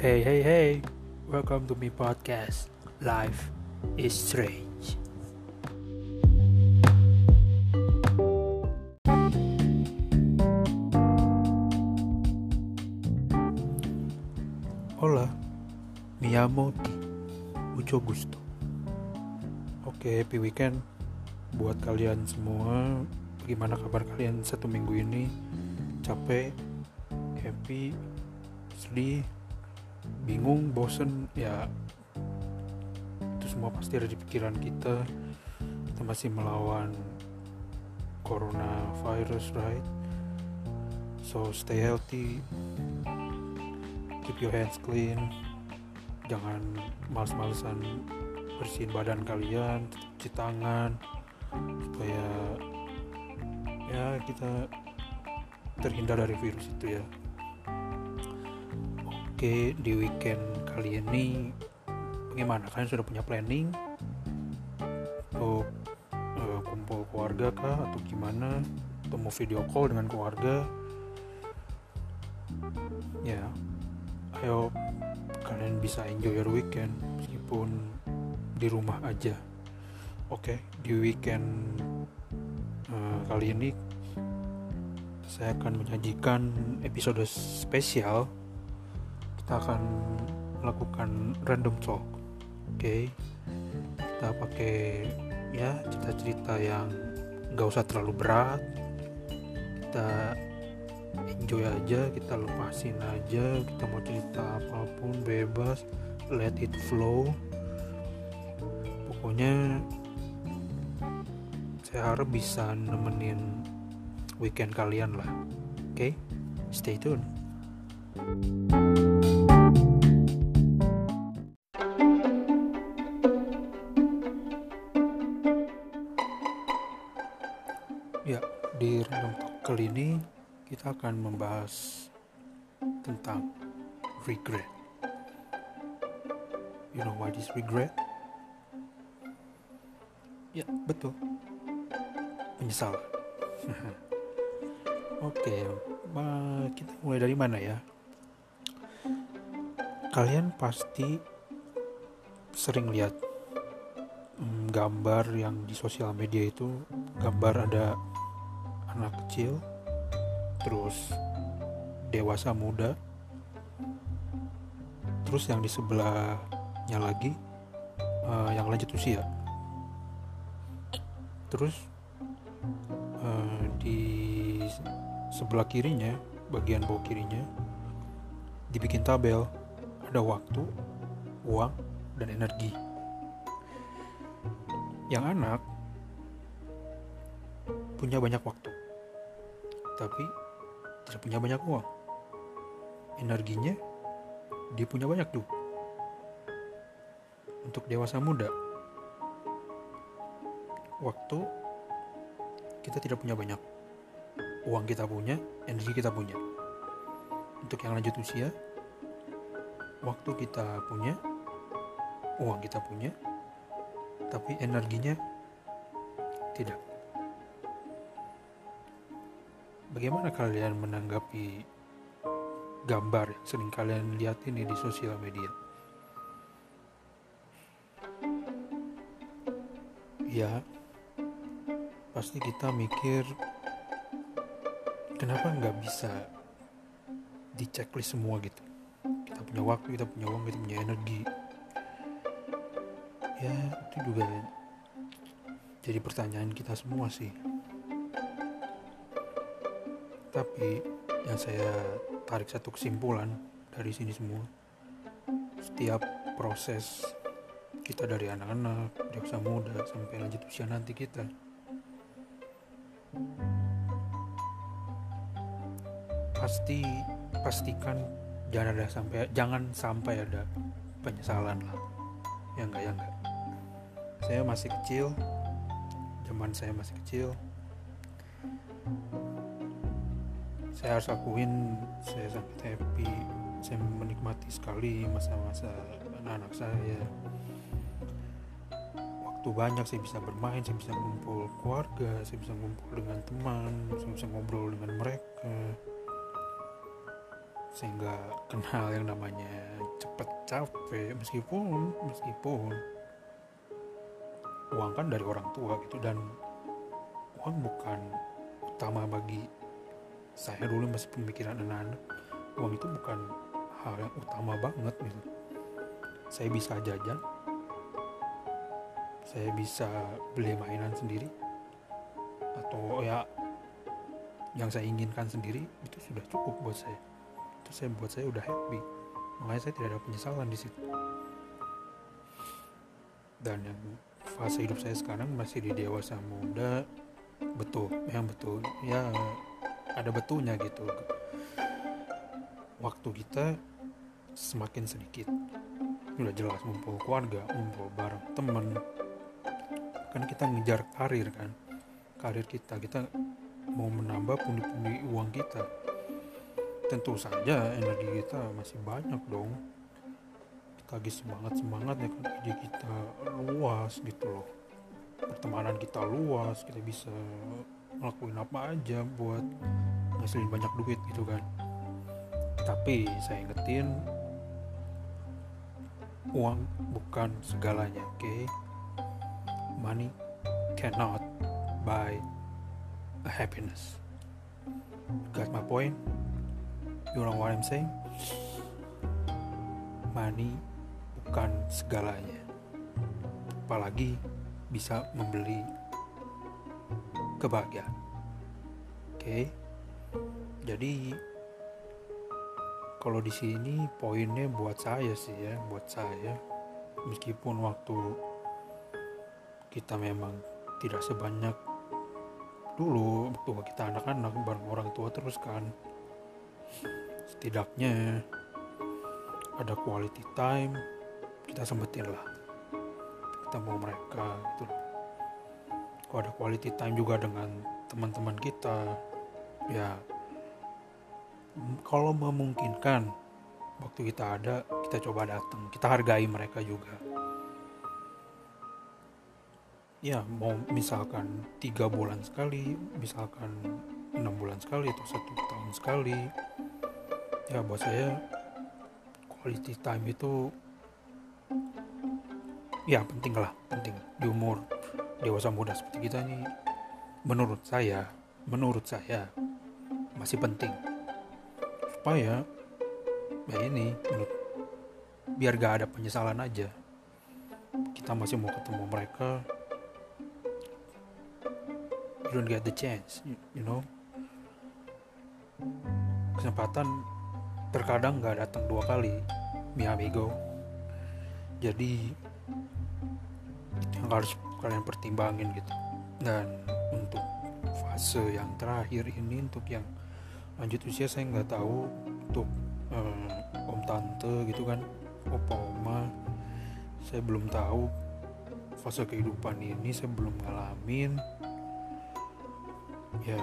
Hey, hey, hey, welcome to my podcast. Life is strange. Hola, mi llamo Ti, mucho gusto. Oke, happy weekend buat kalian semua. Bagaimana kabar kalian satu minggu ini? Capek, happy, sedih, bingung, bosen, ya itu semua pasti ada di pikiran kita. Kita masih melawan coronavirus, right? So stay healthy, keep your hands clean, jangan males-malesan bersihin badan kalian, cuci tangan, supaya ya kita terhindar dari virus itu ya. Oke, di weekend kali ini bagaimana? Kalian sudah punya planning untuk uh, kumpul keluarga kah atau gimana? Atau mau video call dengan keluarga? Ya, ayo kalian bisa enjoy your weekend meskipun di rumah aja. Oke, di weekend uh, kali ini saya akan menyajikan episode spesial kita akan melakukan random talk oke okay? kita pakai ya cerita-cerita yang nggak usah terlalu berat kita enjoy aja kita lepasin aja kita mau cerita apa pun bebas let it flow pokoknya saya harap bisa nemenin weekend kalian lah oke okay? stay tune Ya, akan membahas tentang regret. You know what is regret? Ya, betul. Penyesalan. Oke, ma- kita mulai dari mana ya? Kalian pasti sering lihat mm, gambar yang di sosial media itu gambar ada anak kecil terus dewasa muda terus yang di sebelahnya lagi uh, yang lanjut usia. Terus uh, di sebelah kirinya bagian bawah kirinya dibikin tabel. Ada waktu uang dan energi. Yang anak punya banyak waktu. Tapi tidak punya banyak uang. Energinya dia punya banyak tuh. Untuk dewasa muda, waktu kita tidak punya banyak. Uang kita punya, energi kita punya. Untuk yang lanjut usia, waktu kita punya, uang kita punya, tapi energinya tidak. Bagaimana kalian menanggapi gambar yang sering kalian lihat ini di sosial media? Ya, pasti kita mikir kenapa nggak bisa di checklist semua gitu. Kita punya waktu, kita punya uang, kita punya energi. Ya, itu juga jadi pertanyaan kita semua sih tapi yang saya tarik satu kesimpulan dari sini semua setiap proses kita dari anak-anak dewasa muda sampai lanjut usia nanti kita pasti pastikan jangan ada sampai jangan sampai ada penyesalan lah. Ya enggak ya enggak saya masih kecil zaman saya masih kecil saya harus akuin saya sangat happy saya menikmati sekali masa-masa anak-anak saya. Waktu banyak saya bisa bermain saya bisa ngumpul keluarga saya bisa ngumpul dengan teman saya bisa ngobrol dengan mereka. Saya nggak kenal yang namanya cepet capek meskipun meskipun uang kan dari orang tua gitu dan uang bukan utama bagi saya dulu masih pemikiran anak-anak. Uang itu bukan hal yang utama banget gitu. Saya bisa jajan. Saya bisa beli mainan sendiri. Atau ya yang saya inginkan sendiri itu sudah cukup buat saya. Itu saya buat saya udah happy. Makanya saya tidak ada penyesalan di situ. Dan yang fase hidup saya sekarang masih di dewasa muda. Betul yang betul. Ya ada betulnya gitu. Waktu kita semakin sedikit. Udah jelas ngumpul keluarga ngumpul bareng temen. Kan kita ngejar karir kan. Karir kita kita mau menambah pundi-pundi uang kita. Tentu saja energi kita masih banyak dong. Kita lagi semangat semangatnya kan ide kita luas gitu loh. Pertemanan kita luas kita bisa ngelakuin apa aja buat ngasilin banyak duit gitu kan. Tapi saya ingetin uang bukan segalanya oke? Okay? money cannot buy a happiness. Got my point? You know what I'm saying? Money bukan segalanya. Apalagi bisa membeli kebahagiaan. Oke. Jadi kalau di sini poinnya buat saya sih ya buat saya meskipun waktu kita memang tidak sebanyak dulu waktu kita anak-anak bareng orang tua terus kan setidaknya ada quality time kita sempetin lah. Kita mau mereka gitu. kalau ada quality time juga dengan teman-teman kita? Ya kalau memungkinkan waktu kita ada kita coba datang. Kita hargai mereka juga. Ya mau misalkan tiga bulan sekali misalkan enam bulan sekali atau satu tahun sekali. Ya buat saya quality time itu ya penting lah penting di umur dewasa muda seperti kita nih menurut saya menurut saya masih penting. Supaya ya ini menurut biar gak ada penyesalan aja. Kita masih mau ketemu mereka you don't get the chance you, you know? Kesempatan terkadang gak datang dua kali mi amigo. Jadi yang harus kalian pertimbangin gitu. Dan untuk fase yang terakhir ini untuk yang lanjut usia saya nggak tahu untuk um, om tante gitu kan opa oma saya belum tahu. Fase kehidupan ini saya belum ngalamin. Ya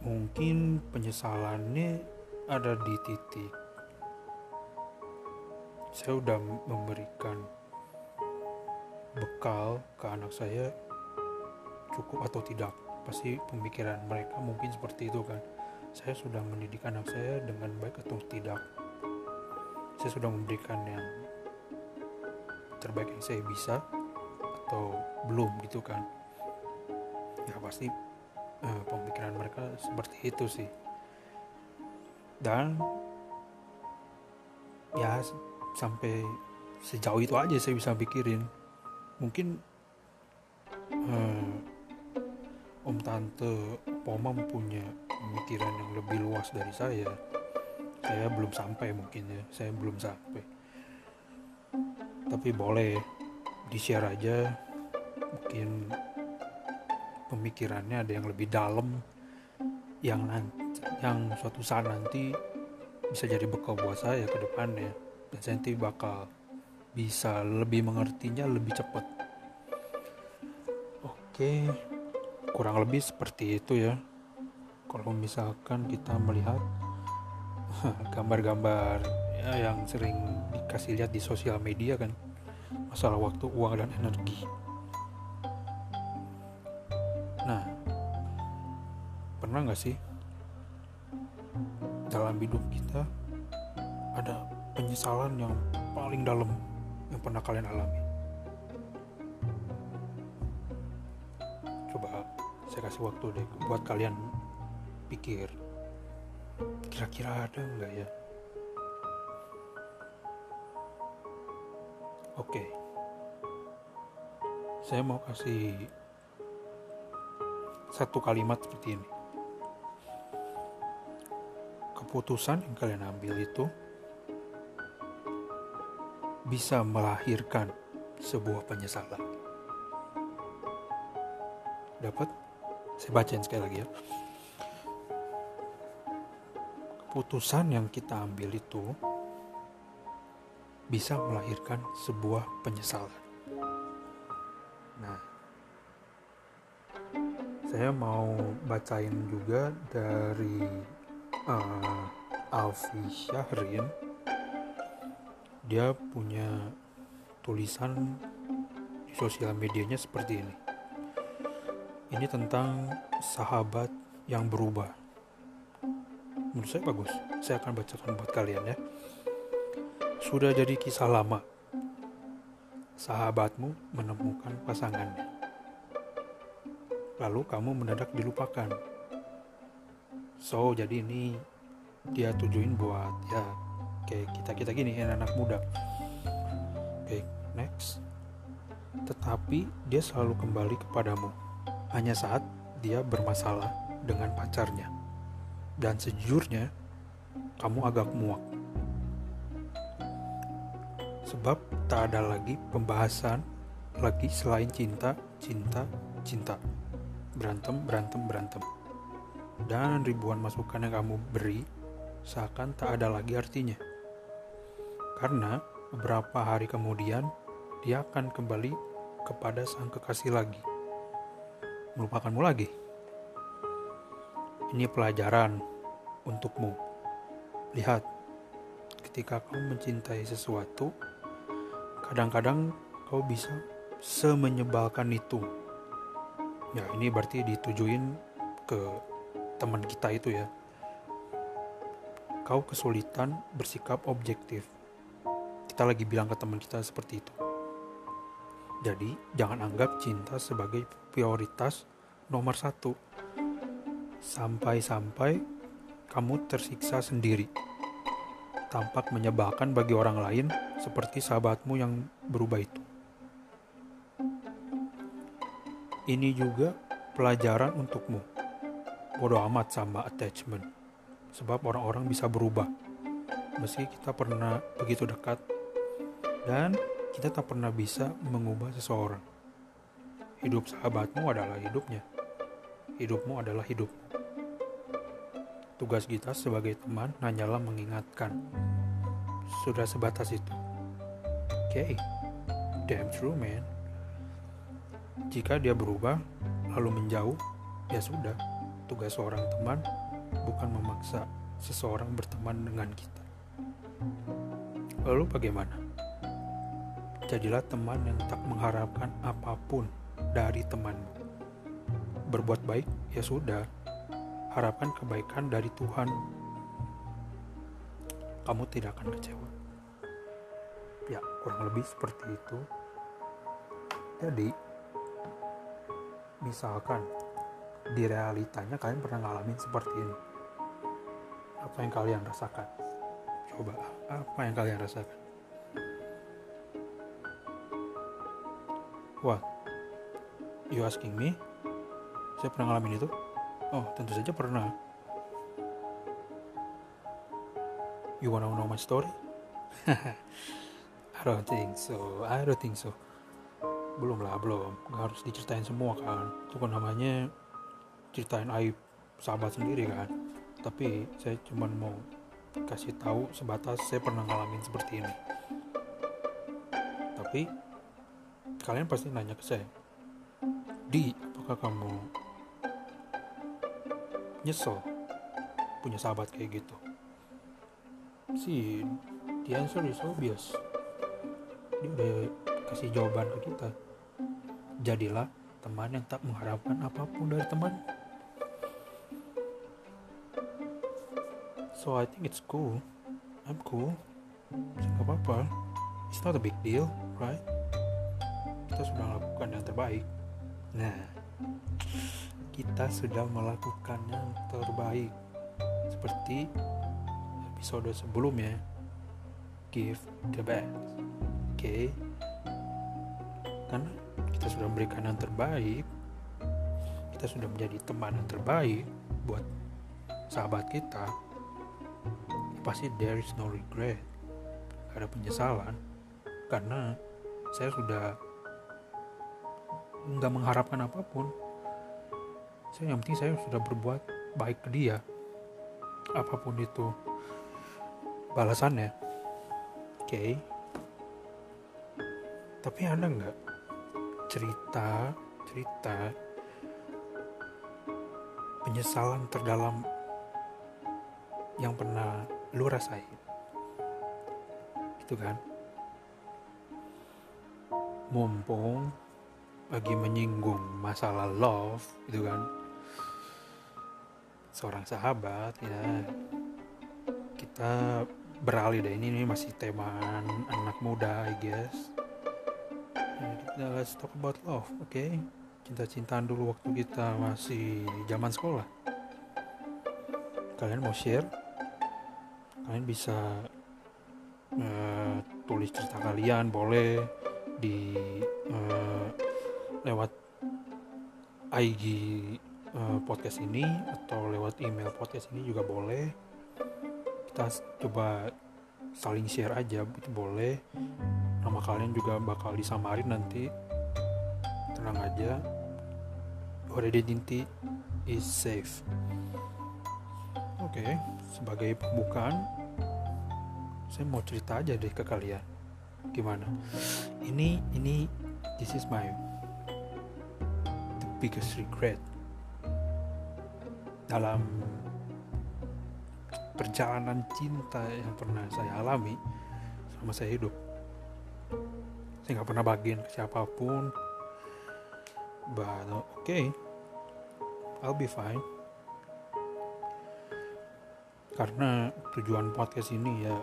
mungkin penyesalannya ada di titik saya udah memberikan bekal ke anak saya cukup atau tidak? Pasti pemikiran mereka mungkin seperti itu kan. Saya sudah mendidik anak saya dengan baik atau tidak? Saya sudah memberikan yang terbaik yang saya bisa atau belum gitu kan? Ya pasti eh, pemikiran mereka seperti itu sih. Dan ya sampai sejauh itu aja saya bisa pikirin mungkin eh, om tante poma punya pemikiran yang lebih luas dari saya. Saya belum sampai mungkin ya saya belum sampai. Tapi boleh di share aja mungkin pemikirannya ada yang lebih dalam yang nanti, yang suatu saat nanti bisa jadi bekal buat saya ke depannya. Dan saya nanti bakal bisa lebih mengertinya lebih cepat. Oke kurang lebih seperti itu ya. Kalau misalkan kita melihat gambar-gambar ya, yang sering dikasih lihat di sosial media kan masalah waktu uang dan energi. Nah pernah nggak sih dalam hidup kita ada penyesalan yang paling dalam yang pernah kalian alami? Coba saya kasih waktu deh buat kalian pikir. Kira-kira ada nggak ya? Oke. Saya mau kasih satu kalimat seperti ini. Keputusan yang kalian ambil itu bisa melahirkan sebuah penyesalan. Dapat? Saya bacain sekali lagi ya. Keputusan yang kita ambil itu bisa melahirkan sebuah penyesalan. Nah, saya mau bacain juga dari uh, Alfi Syahrin dia punya tulisan di sosial medianya seperti ini. Ini tentang sahabat yang berubah. Menurut saya bagus. Saya akan bacakan buat kalian ya. Sudah jadi kisah lama. Sahabatmu menemukan pasangannya. Lalu kamu mendadak dilupakan. So, jadi ini dia tujuin buat ya kayak kita kita gini anak-anak muda. Oke next. Tetapi dia selalu kembali kepadamu. Hanya saat dia bermasalah dengan pacarnya. Dan sejujurnya kamu agak muak. Sebab tak ada lagi pembahasan lagi selain cinta cinta cinta. Berantem berantem berantem. Dan ribuan masukan yang kamu beri seakan tak ada lagi artinya karena beberapa hari kemudian dia akan kembali kepada sang kekasih lagi. Melupakanmu lagi. Ini pelajaran untukmu. Lihat, ketika kau mencintai sesuatu, kadang-kadang kau bisa semenyebalkan itu. Ya, ini berarti ditujuin ke teman kita itu ya. Kau kesulitan bersikap objektif kita lagi bilang ke teman kita seperti itu. Jadi, jangan anggap cinta sebagai prioritas nomor satu. Sampai-sampai kamu tersiksa sendiri. Tampak menyebalkan bagi orang lain seperti sahabatmu yang berubah itu. Ini juga pelajaran untukmu. Bodoh amat sama attachment. Sebab orang-orang bisa berubah. Meski kita pernah begitu dekat dan kita tak pernah bisa mengubah seseorang. Hidup sahabatmu adalah hidupnya. Hidupmu adalah hidup. Tugas kita sebagai teman hanyalah mengingatkan. Sudah sebatas itu. Oke, okay. damn true man. Jika dia berubah, lalu menjauh, ya sudah. Tugas seorang teman bukan memaksa seseorang berteman dengan kita. Lalu bagaimana? Jadilah teman yang tak mengharapkan apa pun dari temanmu. Berbuat baik, ya sudah. Harapkan kebaikan dari Tuhan. Kamu tidak akan kecewa. Ya, kurang lebih seperti itu. Jadi, misalkan di realitanya kalian pernah ngalamin seperti ini. Apa yang kalian rasakan? Coba, apa yang kalian rasakan? What? You asking me? Saya pernah ngalamin itu? Oh, tentu saja pernah. You wanna know my story? I don't think so. I don't think so. Belum lah, belum. Gak harus diceritain semua kan. Itu kan namanya ceritain aib sahabat sendiri kan. Tapi saya cuma mau kasih tahu sebatas saya pernah ngalamin seperti ini. Tapi kalian pasti nanya ke saya. Di apakah kamu nyesel punya sahabat kayak gitu? Sih the answer is obvious. Dia udah kasih jawaban ke kita. Jadilah teman yang tak mengharapkan apa pun dari teman. So I think it's cool. I'm cool. Nggak apa-apa. It's not a big deal right kita sudah melakukan yang terbaik. Nah kita sudah melakukan yang terbaik. Seperti episode sebelumnya give the best. Oke? Okay? karena kita sudah memberikan yang terbaik kita sudah menjadi teman yang terbaik buat sahabat kita pasti there is no regret. Ada penyesalan. Karena saya sudah nggak mengharapkan apa pun. Saya yang penting saya sudah berbuat baik ke dia. Apa pun itu balasannya. Oke. Okay. tapi ada nggak cerita cerita penyesalan terdalam yang pernah lu rasain? Itu kan? Mumpung lagi menyinggung masalah love gitu kan. Seorang sahabat ya. Kita beralih deh ini, ini masih tema anak muda I guess. Ya, let's talk about love oke? Okay? cinta-cintaan dulu waktu kita masih zaman sekolah. Kalian mau share? Kalian bisa uh, tulis cerita kalian boleh di uh, lewat IG eh, podcast ini atau lewat email podcast ini juga boleh. Kita coba saling share aja itu boleh. Nama kalian juga bakal disamarin nanti. Tenang aja. Your identity is safe. Oke okay, sebagai pembukaan saya mau cerita aja deh ke kalian. Gimana? Ini ini this is my biggest regret dalam perjalanan cinta yang pernah saya alami selama saya hidup. Saya nggak pernah bagian ke siapa pun. But okay, I'll be fine. Karena tujuan podcast ini ya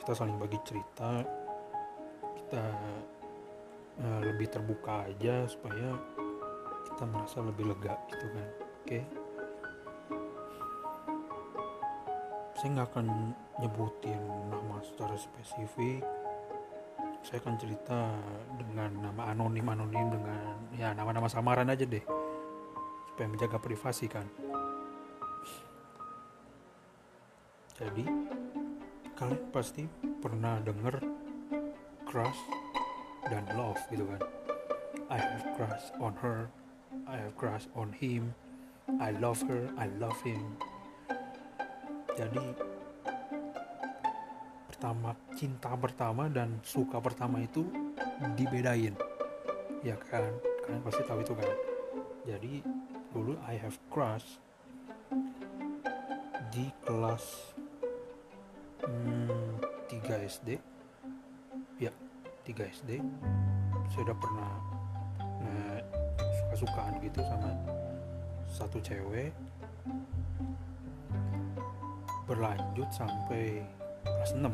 kita saling bagi cerita. Kita uh, lebih terbuka aja supaya kita merasa lebih lega gitu kan. Oke. Okay? saya nggak akan nyebutin nama secara spesifik. Saya akan cerita dengan nama anonim anonim dengan ya nama-nama samaran aja deh. Supaya menjaga privasi kan. Jadi kalian pasti pernah denger crush dan love gitu kan. I have crush on her I have crush on him. I love her. I love him. Jadi pertama cinta pertama dan suka pertama itu dibedain. Ya kan? Kalian pasti tahu itu kan? Jadi dulu I have crush di kelas hmm, 3 SD ya 3 SD saya udah pernah nah, suka-sukaan gitu sama satu cewek berlanjut sampai kelas 6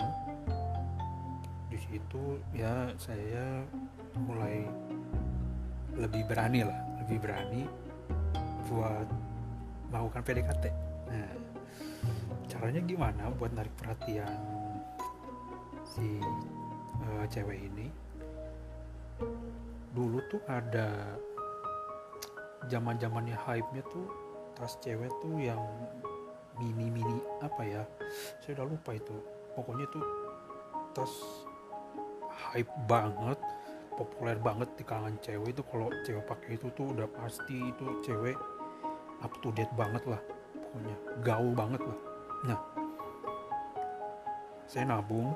di situ ya saya mulai lebih berani lah lebih berani buat melakukan PDKT nah caranya gimana buat narik perhatian si uh, cewek ini? Dulu tuh ada zaman zamannya hype nya tuh tas cewek tuh yang mini mini apa ya saya udah lupa itu. Pokoknya tuh tas hype banget populer banget di kalangan cewek itu. Kalau cewek pakai itu tuh udah pasti itu cewek up to date banget lah pokoknya gaul banget lah. Nah saya nabung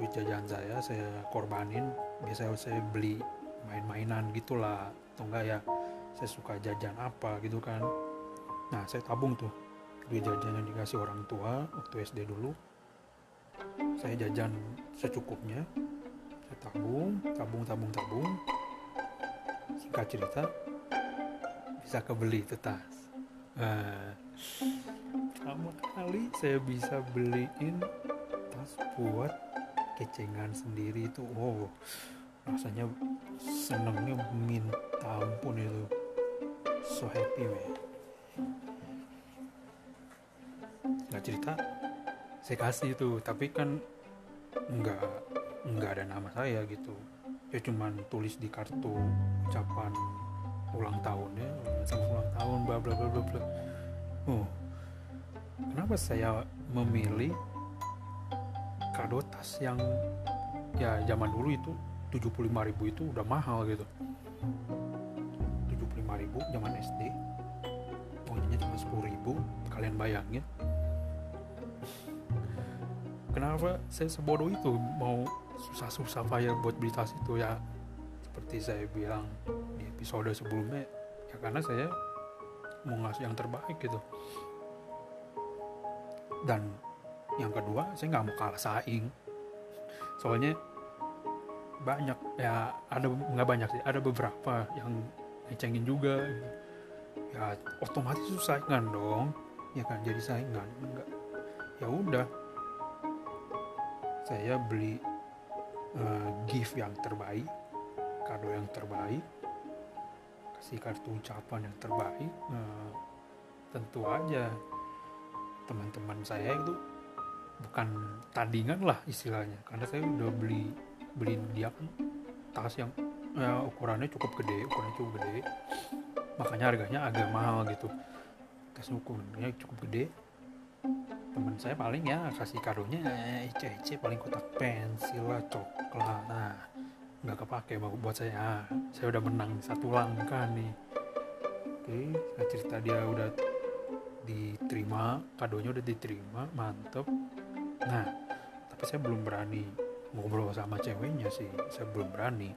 duit jajan saya saya korbanin biasa saya beli main-mainan gitulah atau enggak ya saya suka jajan apa gitu kan. Nah saya tabung tuh. Duit jajan yang dikasih orang tua waktu SD dulu. Saya jajan secukupnya. Saya tabung tabung tabung tabung. Singkat cerita bisa kebeli itu tas nah, kali saya bisa beliin tas buat kecengan sendiri itu. Oh rasanya senengnya minta ampun itu so happy man nggak cerita? Saya kasih itu tapi kan nggak nggak ada nama saya gitu. Ya cuman tulis di kartu ucapan ulang tahun ya sama ulang tahun bla bla bla bla bla. Oh kenapa saya memilih kado tas yang ya zaman dulu itu 75.000 itu udah mahal gitu 75.000 zaman SD uangnya cuma 10.000 kalian bayangin. Kenapa saya sebodoh itu? Mau susah-susah payah buat beli tas itu ya? Seperti saya bilang di episode sebelumnya ya karena saya mau ngasih yang terbaik gitu. Dan yang kedua saya nggak mau kalah saing. Soalnya banyak ya ada nggak banyak sih ada beberapa yang ngecengin juga. Ya otomatis itu saingan dong. Ya kan jadi saingan. Enggak. Ya udah. Saya beli uh, gift yang terbaik kado yang terbaik kasih kartu ucapan yang terbaik. Uh, tentu aja teman-teman saya itu bukan tandingan lah istilahnya. Karena saya udah beli beliin dia tas yang ya, ukurannya cukup gede ukurannya cukup gede. Makanya harganya agak mahal gitu. Tas ukurannya cukup gede. Teman saya paling ya kasih kadonya ece ece paling kotak pensil lah coklat. Nah nggak kepake buat saya. Saya udah menang satu langkah nih. Oke saya cerita dia udah diterima kadonya udah diterima mantep. Nah tapi saya belum berani ngobrol sama ceweknya sih saya belum berani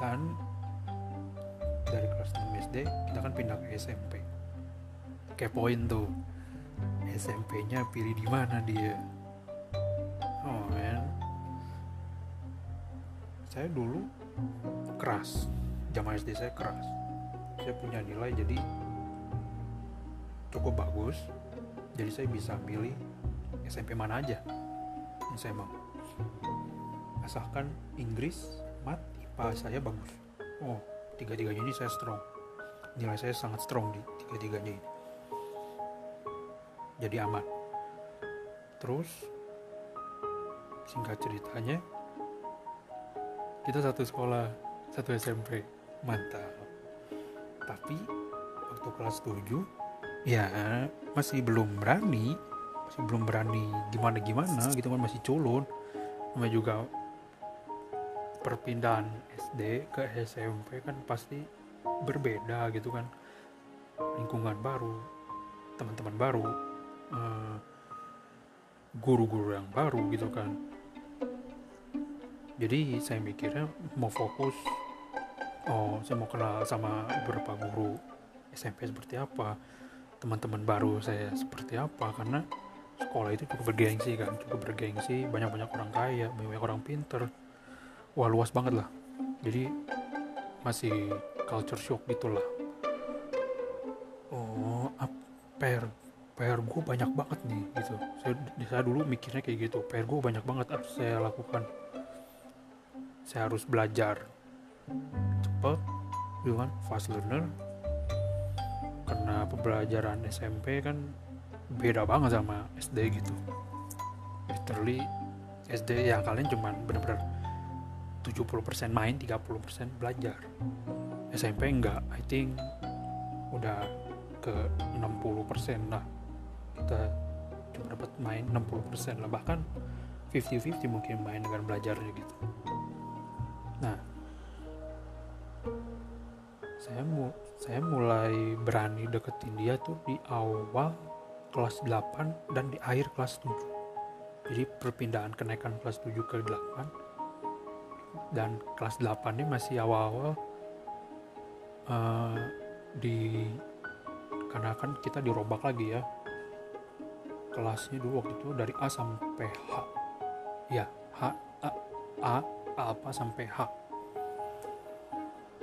dan dari kelas 6 SD kita kan pindah ke SMP kepoin tuh. SMP-nya pilih di mana dia? Oh man saya dulu keras. Zaman SD saya keras. Saya punya nilai jadi cukup bagus. Jadi saya bisa milih SMP mana aja yang saya mau asalkan Inggris mat IPA saya bagus. Oh tiga-tiganya ini saya strong. Nilai saya sangat strong di tiga-tiganya ini. Jadi aman. Terus singkat ceritanya kita satu sekolah satu SMP mantap. Tapi waktu kelas 7 ya masih belum berani. Masih belum berani gimana gimana gitu kan masih culun. Sama juga perpindahan SD ke SMP kan pasti berbeda gitu kan. Lingkungan baru teman-teman baru eh, guru-guru yang baru gitu kan. Jadi saya mikirnya mau fokus oh saya mau kenal sama beberapa guru SMP seperti apa teman-teman baru saya seperti apa karena sekolah itu cukup bergengsi kan cukup bergengsi banyak-banyak orang kaya banyak orang pinter wah luas banget lah. Jadi masih culture shock gitulah oh PR PR gue banyak banget nih gitu. Saya, saya dulu mikirnya kayak gitu. PR gue banyak banget harus saya lakukan. Saya harus belajar cepet gitu kan fast learner. Karena pembelajaran SMP kan beda banget sama SD gitu. Literally SD ya kalian cuman bener-bener 70% main 30% belajar. SMP enggak I think udah ke 60% lah. Kita cuma dapat main 60% lah bahkan 50-50 mungkin main dengan belajarnya gitu. Nah saya mu saya mulai berani deketin dia tuh di awal kelas 8 dan di akhir kelas 7 jadi perpindahan kenaikan kelas 7 ke 8 dan kelas 8 ini masih awal-awal uh, di karena kan kita dirombak lagi ya. Kelasnya dulu waktu itu dari A sampai H. Ya H A, A apa sampai H.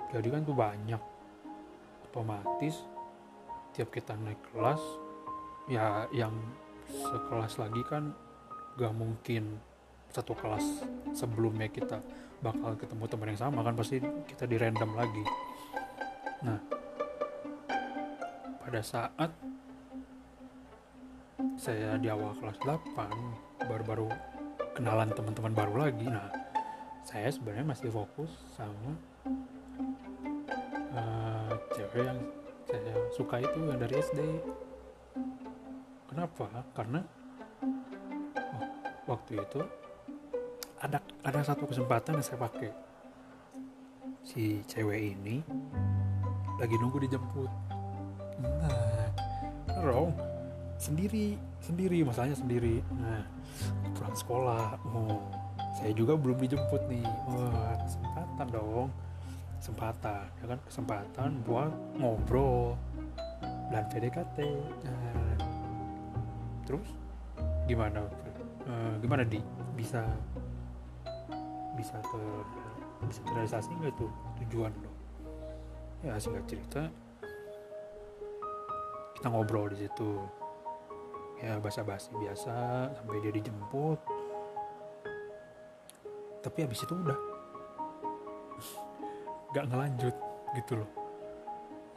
Jadi kan tuh banyak. Otomatis setiap kita naik kelas ya yang sekelas lagi kan gak mungkin satu kelas sebelumnya kita bakal ketemu teman yang sama kan pasti kita di random lagi. Nah pada saat saya di awal kelas 8 baru-baru kenalan teman-teman baru lagi nah saya sebenarnya masih fokus sama uh, cewek yang saya suka itu yang dari SD kenapa? Karena oh, waktu itu ada satu kesempatan yang saya pakai. Si cewek ini lagi nunggu dijemput. Nah rong sendiri sendiri masalahnya sendiri. Nah pulang sekolah oh saya juga belum dijemput nih. Wah kesempatan dong. Kesempatan ya kan? Kesempatan buat ngobrol dan PDKT nah, terus gimana? Uh, gimana di? Bisa bisa ter bisa terrealisasi nggak tuh tujuan lo? Ya singkat cerita kita ngobrol di situ. Ya basa-basi biasa sampai dia dijemput. Tapi habis itu udah. Gak ngelanjut gitu loh.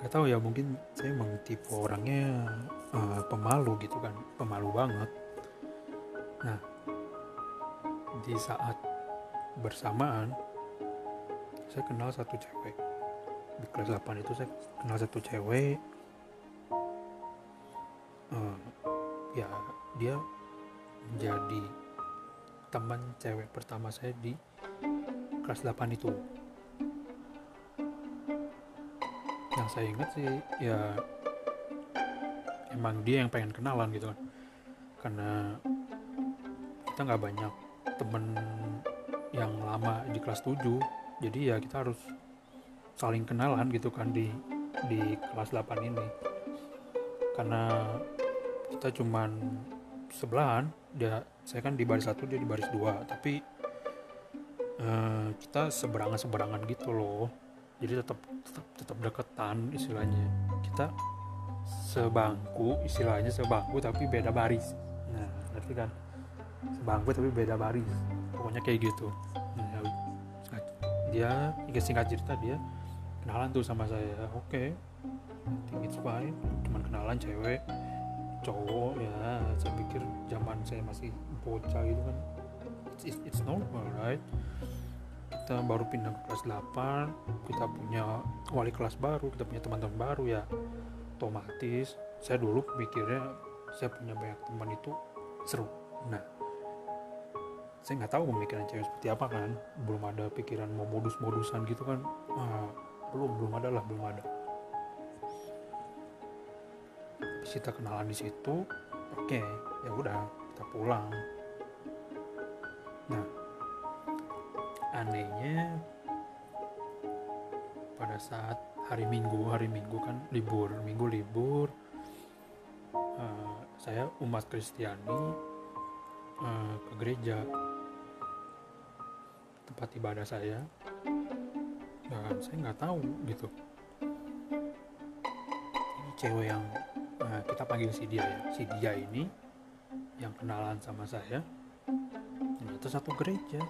Gak tahu ya mungkin saya emang tipe orangnya uh, pemalu gitu kan. Pemalu banget. Nah di saat bersamaan saya kenal satu cewek. Di kelas 8 itu saya kenal satu cewek. Uh, ya dia menjadi teman cewek pertama saya di kelas 8 itu. Yang saya ingat sih ya emang dia yang pengen kenalan gitu kan. Karena kita nggak banyak temen yang lama di kelas 7 jadi ya kita harus saling kenalan gitu kan di di kelas 8 ini. Karena kita cuman sebelahan dia saya kan di baris satu dia di baris dua. Tapi uh, kita seberangan seberangan gitu loh. Jadi tetap tetap tetap deketan istilahnya. Kita sebangku istilahnya sebangku tapi beda baris. Nah ngerti kan? Sebangku tapi beda baris pokoknya kayak gitu. Nah, dia singkat cerita dia kenalan tuh sama saya. Oke okay, it's fine cuman kenalan cewek cowok ya. Saya pikir zaman saya masih bocah gitu kan. It's, it's, it's normal right? Kita baru pindah ke kelas 8 kita punya wali kelas baru kita punya teman-teman baru ya. Otomatis saya dulu pikirnya saya punya banyak teman itu seru. Nah saya nggak tahu pemikiran cewek seperti apa kan. Belum ada pikiran mau modus-modusan gitu kan. Ah, belum belum ada lah belum ada. Kita kenalan di situ oke okay, ya udah kita pulang. Nah anehnya pada saat hari minggu hari minggu kan libur minggu libur uh, saya umat Kristiani uh, ke gereja tempat ibadah saya. Dan saya nggak tahu gitu. Ini cewek yang nah, kita panggil si dia ya. Si dia ini yang kenalan sama saya. Ternyata satu gereja.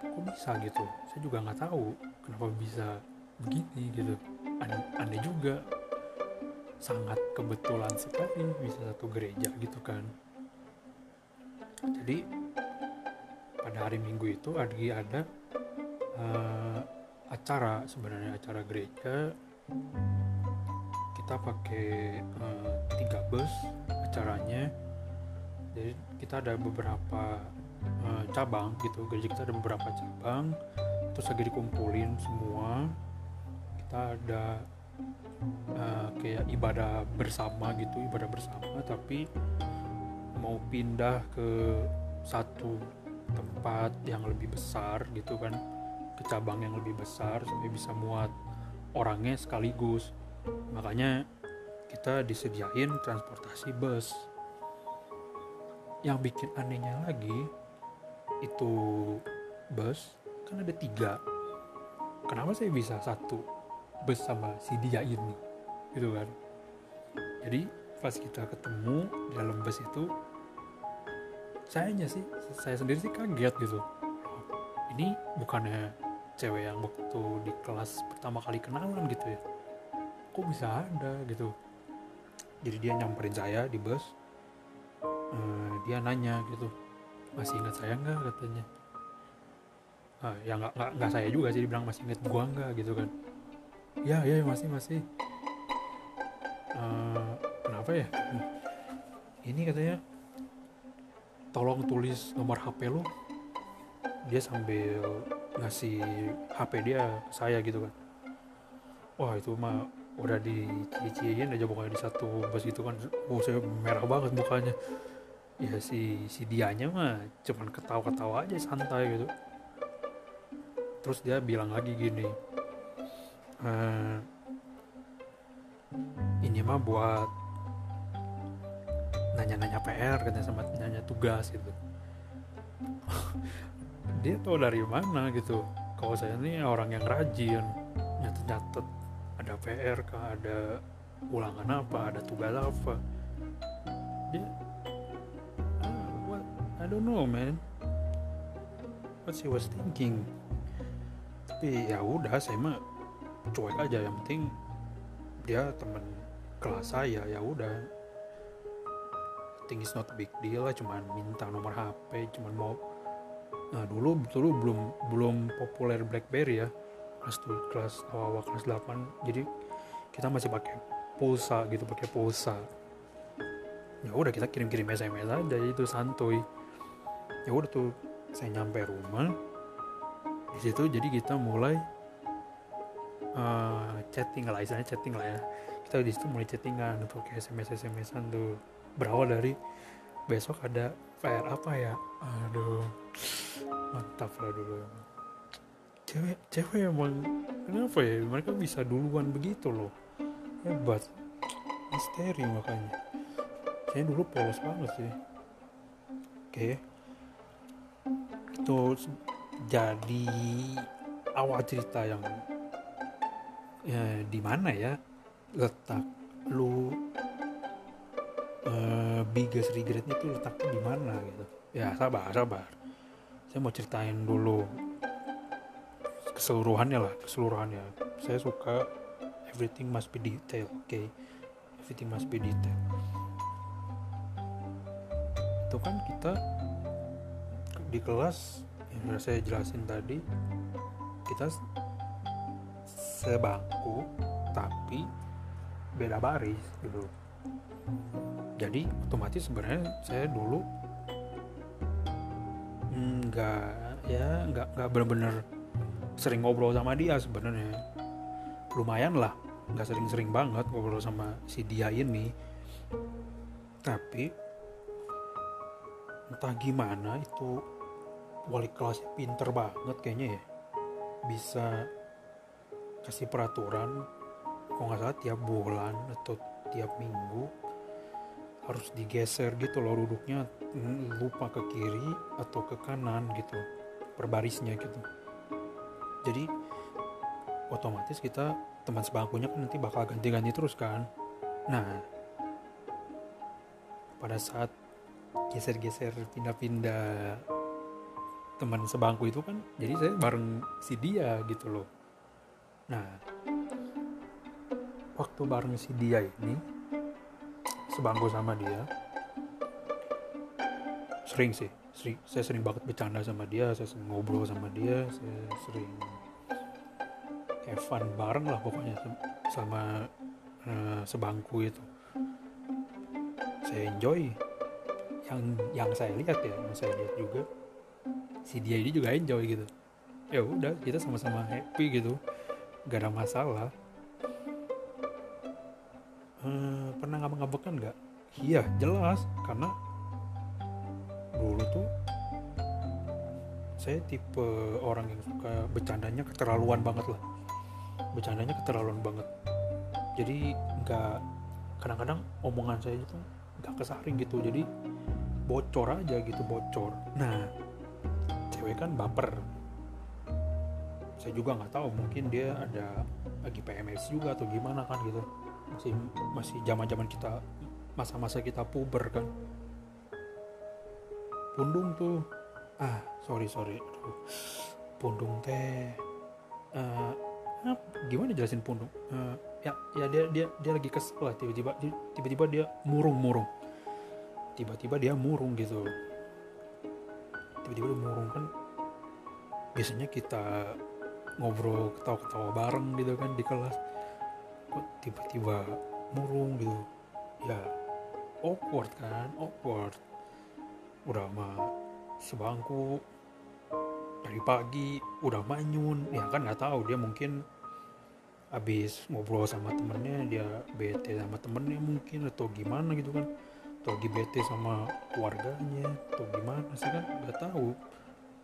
Kok bisa gitu? Saya juga nggak tahu kenapa bisa begini gitu. Aneh, aneh juga. Sangat kebetulan sekali bisa satu gereja gitu kan. Jadi pada hari minggu itu ada ada uh, acara sebenarnya acara gereja. Kita pakai uh, tiga bus acaranya. Jadi kita ada beberapa uh, cabang gitu. Gereja kita ada beberapa cabang terus lagi dikumpulin semua. Kita ada uh, kayak ibadah bersama gitu ibadah bersama. Tapi mau pindah ke satu tempat yang lebih besar gitu kan ke cabang yang lebih besar sampai bisa muat orangnya sekaligus. Makanya kita disediain transportasi bus. Yang bikin anehnya lagi itu bus kan ada tiga. Kenapa saya bisa satu bus sama si dia ini? Gitu kan. Jadi pas kita ketemu di dalam bus itu sayanya sih saya sendiri sih kaget gitu. Ini bukannya cewek yang waktu di kelas pertama kali kenalan gitu ya? Kok bisa ada gitu? Jadi dia nyamperin saya di bus. Uh, dia nanya gitu masih ingat saya nggak? katanya. Uh, ya nggak nggak saya juga sih dibilang masih ingat gua nggak? gitu kan. Ya ya masih masih. Uh, kenapa ya? Ini katanya tolong tulis nomor HP lo dia sambil ngasih HP dia ke saya gitu kan. Wah itu mah udah dicie-ciein aja pokoknya di satu bus itu kan. Oh saya merah banget mukanya. Ya si si dianya mah cuman ketawa-ketawa aja santai gitu. Terus dia bilang lagi gini uh, ini mah buat nanya-nanya PR katanya sama nanya tugas gitu. Dia tahu dari mana gitu. Kalau saya ini orang yang rajin nyatet-nyatet ada PR kah ada ulangan apa ada tugas apa. Dia uh, what I don't know man. What she was thinking. Tapi ya udah saya mah cuek aja yang penting dia teman kelas saya ya udah think it's not a big deal lah cuman minta nomor HP cuman mau nah dulu dulu belum belum populer BlackBerry ya kelas tuh kelas awal, awal kelas 8 jadi kita masih pakai pulsa gitu pakai pulsa. Ya udah kita kirim-kirim SMS aja itu santuy. Ya udah tuh saya nyampe rumah. Di situ jadi kita mulai uh, chatting lah istilahnya chatting lah ya. Kita di situ mulai chattingan untuk kayak sms smsan tuh berawal dari besok ada PR apa ya? Aduh mantap lah dulu cewek cewek emang kenapa ya? Mereka bisa duluan begitu loh. Hebat. Misteri makanya. Saya dulu polos banget sih. Oke. Itu jadi awal cerita yang ya, di mana ya? Letak lu uh, biggest regretnya tuh letaknya di mana gitu. Ya sabar sabar. Saya mau ceritain dulu keseluruhannya lah keseluruhannya. Saya suka everything must be detail oke okay? everything must be detail itu kan kita di kelas yang saya jelasin tadi kita sebangku tapi beda baris gitu jadi otomatis sebenarnya saya dulu nggak ya nggak nggak bener-bener sering ngobrol sama dia sebenarnya. Lumayan lah nggak sering-sering banget ngobrol sama si dia ini. Tapi entah gimana itu wali kelasnya pinter banget kayaknya ya. Bisa kasih peraturan kalau nggak salah tiap bulan atau tiap minggu harus digeser gitu loh duduknya mm, lupa ke kiri atau ke kanan gitu per barisnya gitu. Jadi otomatis kita teman sebangkunya kan nanti bakal ganti-ganti terus kan. Nah pada saat geser-geser pindah-pindah teman sebangku itu kan jadi saya bareng si dia gitu loh. Nah waktu bareng si dia ini sebangku sama dia sering sih sering, saya sering banget bercanda sama dia saya sering ngobrol sama dia saya sering fun bareng lah pokoknya sama uh, sebangku itu. Saya enjoy. Yang yang saya lihat ya yang saya lihat juga si dia ini juga enjoy gitu. Ya udah kita sama-sama happy gitu. Gak ada masalah hmm, pernah ngambek-ngambekan nggak? Iya jelas. Karena dulu tuh saya tipe orang yang suka bercandanya keterlaluan banget lah. Bercandanya keterlaluan banget. Jadi nggak kadang-kadang omongan saya itu nggak kesaring gitu. Jadi bocor aja gitu bocor. Nah cewek kan baper. Saya juga nggak tahu mungkin dia ada lagi PMS juga atau gimana kan gitu masih masih zaman zaman kita masa-masa kita puber kan. Pundung tuh. Ah sorry sorry. Aduh, pundung teh uh, gimana jelasin pundung? Uh, ya ya dia dia dia lagi kesel lah. Tiba-tiba tiba-tiba dia murung murung tiba-tiba dia murung gitu. Tiba-tiba dia murung kan biasanya kita ngobrol ketawa-ketawa bareng gitu kan di kelas kok tiba-tiba murung gitu. Ya awkward kan awkward. Udah mah sebangku dari pagi udah manyun ya kan nggak tahu dia mungkin habis ngobrol sama temennya dia bete sama temennya mungkin atau gimana gitu kan. Atau lagi bete sama keluarganya atau gimana sih kan nggak tahu.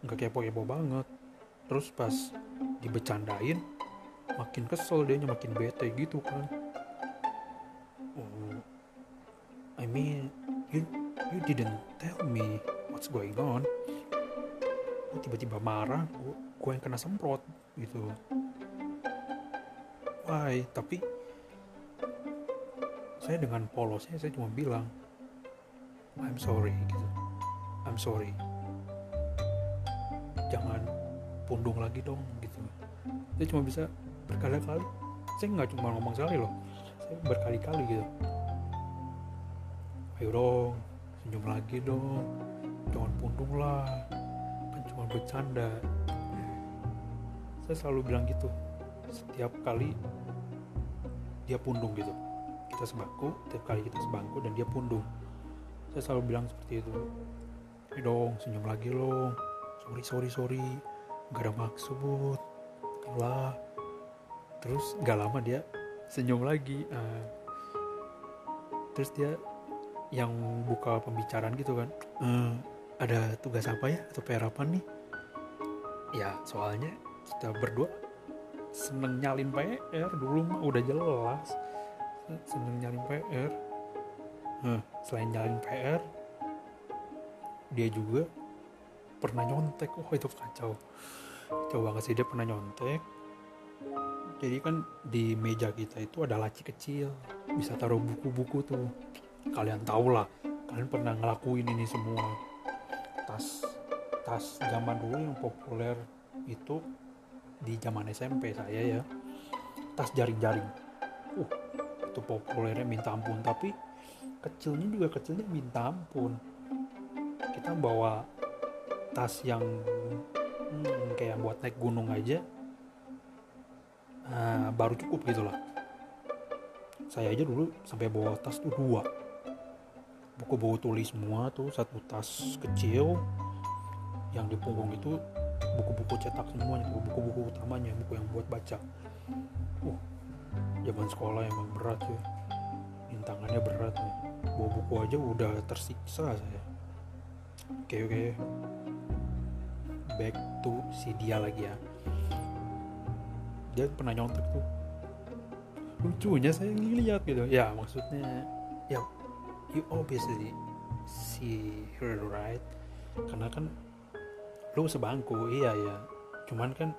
Nggak kepo-kepo banget. Terus pas dibecandain makin kesel dia makin bete gitu kan. Oh, I mean you you didn't tell me what's going on. Tiba-tiba marah gue yang kena semprot gitu. Why? Tapi saya dengan polosnya saya cuma bilang I'm sorry gitu. I'm sorry. Jangan pundung lagi dong gitu. Saya cuma bisa berkali-kali saya nggak cuma ngomong sekali loh. Saya berkali-kali gitu. Ayo dong senyum lagi dong. Jangan pundung lah. Kan cuma bercanda. Saya selalu bilang gitu. Setiap kali dia pundung gitu. Kita sebangku setiap kali kita sebangku dan dia pundung. Saya selalu bilang seperti itu. Ayo dong senyum lagi loh. Sorry sorry sorry. Gak ada maksud. Lah terus gak lama dia senyum lagi uh, terus dia yang buka pembicaraan gitu kan uh, ada tugas apa ya atau PR apa nih ya soalnya kita berdua seneng nyalin PR dulu mah udah jelas seneng nyalin PR Nah, selain nyalin PR, dia juga pernah nyontek. Oh itu kacau. Coba banget sih dia pernah nyontek. Jadi kan di meja kita itu ada laci kecil, bisa taruh buku-buku tuh. Kalian tau lah, kalian pernah ngelakuin ini semua. Tas tas zaman dulu yang populer itu di zaman SMP saya ya. Tas jaring-jaring. Uh, itu populernya minta ampun tapi kecilnya juga kecilnya minta ampun kita bawa tas yang hmm, kayak buat naik gunung aja uh, baru cukup gitu lah saya aja dulu sampai bawa tas tuh dua. Buku buku tulis semua tuh satu tas kecil yang di punggung itu buku-buku cetak semuanya buku-buku utamanya buku yang buat baca. Uh zaman sekolah emang berat ya. Rintangannya berat nih. Bawa buku aja udah tersiksa saya. Oke oke. Back to si dia lagi ya dia pernah nyontek tuh. Lucunya saya ngeliat gitu. Ya maksudnya ya you obviously see her right? Karena kan lu sebangku iya ya cuman kan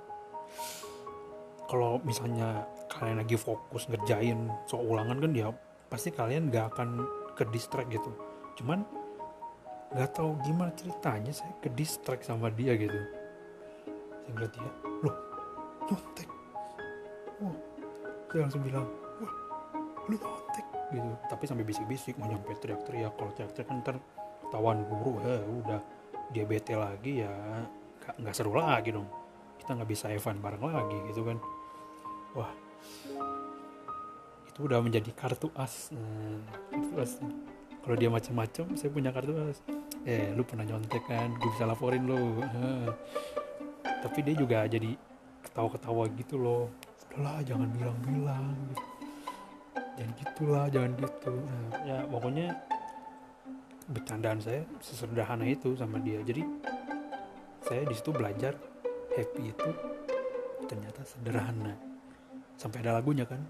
kalau misalnya kalian lagi fokus ngerjain soal ulangan kan ya pasti kalian gak akan ke distract gitu. Cuman nggak tahu gimana ceritanya saya ke distract sama dia gitu. Saya ngeliat dia loh nyontek wah saya langsung bilang wah lu nyontek gitu. Tapi sampai bisik-bisik mau nyampe teriak-teriak. Kalau teriak-teriak kan ntar tawan guru eh udah dia bete lagi ya nggak seru lagi dong. Kita nggak bisa Evan bareng lagi gitu kan. Wah. Itu udah menjadi kartu as. Nah, kartu as. Kalau dia macam-macam saya punya kartu as. Eh lu pernah nyontek kan? Gue bisa laporin lo tapi dia juga jadi ketawa-ketawa gitu loh udahlah jangan bilang-bilang. Gitu. jangan gitulah jangan gitu. Nah, ya pokoknya bercandaan saya sesederhana itu sama dia. Jadi saya di situ belajar happy itu ternyata sederhana. Sampai ada lagunya kan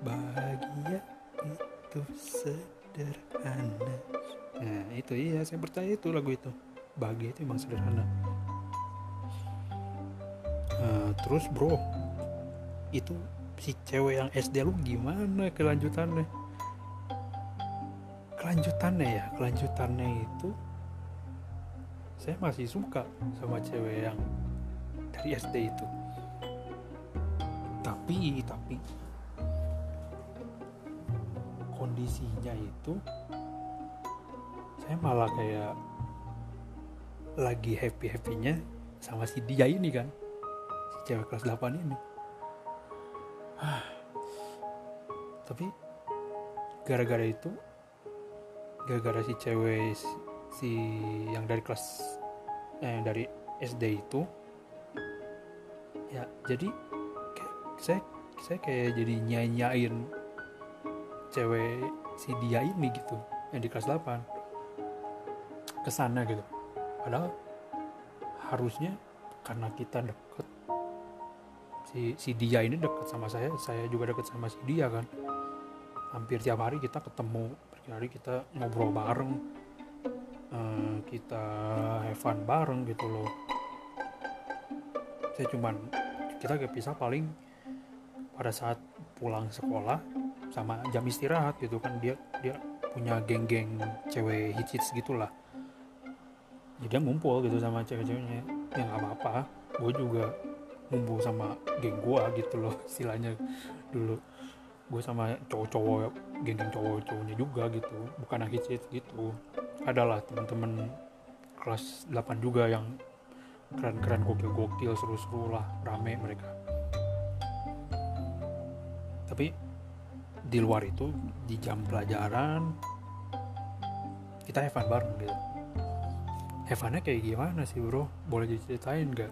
bahagia itu sederhana. Nah itu iya saya percaya itu lagu itu. Bahagia itu emang sederhana. Nah, terus bro itu si cewek yang SD lu gimana kelanjutannya? Kelanjutannya ya kelanjutannya itu saya masih suka sama cewek yang dari SD itu. Tapi tapi kondisinya itu saya malah kayak lagi happy happynya sama si dia ini kan si cewek kelas 8 ini tapi gara-gara itu gara-gara si cewek si, yang dari kelas eh, dari SD itu ya jadi kayak, saya saya kayak jadi nyanyain cewek si dia ini gitu yang di kelas 8 ke sana gitu. Padahal harusnya karena kita deket si si dia ini deket sama saya saya juga deket sama si dia kan. Hampir tiap hari kita ketemu hari kita ngobrol bareng uh, kita have fun bareng gitu loh. Saya cuman kita kepisah paling pada saat pulang sekolah sama jam istirahat gitu kan. Dia dia punya geng-geng cewek hits hits gitulah. Jadi dia ngumpul gitu sama cewek-ceweknya. Ya nggak apa-apa. Gue juga ngumpul sama geng gue gitu loh istilahnya. Dulu gue sama cowok-cowok geng-geng cowok-cowoknya juga gitu bukan akhir gitu. Adalah teman-teman kelas 8 juga yang keren-keren gokil-gokil seru-seru lah rame mereka. Tapi di luar itu di jam pelajaran kita have bareng gitu. Have kayak gimana sih bro? Boleh diceritain gak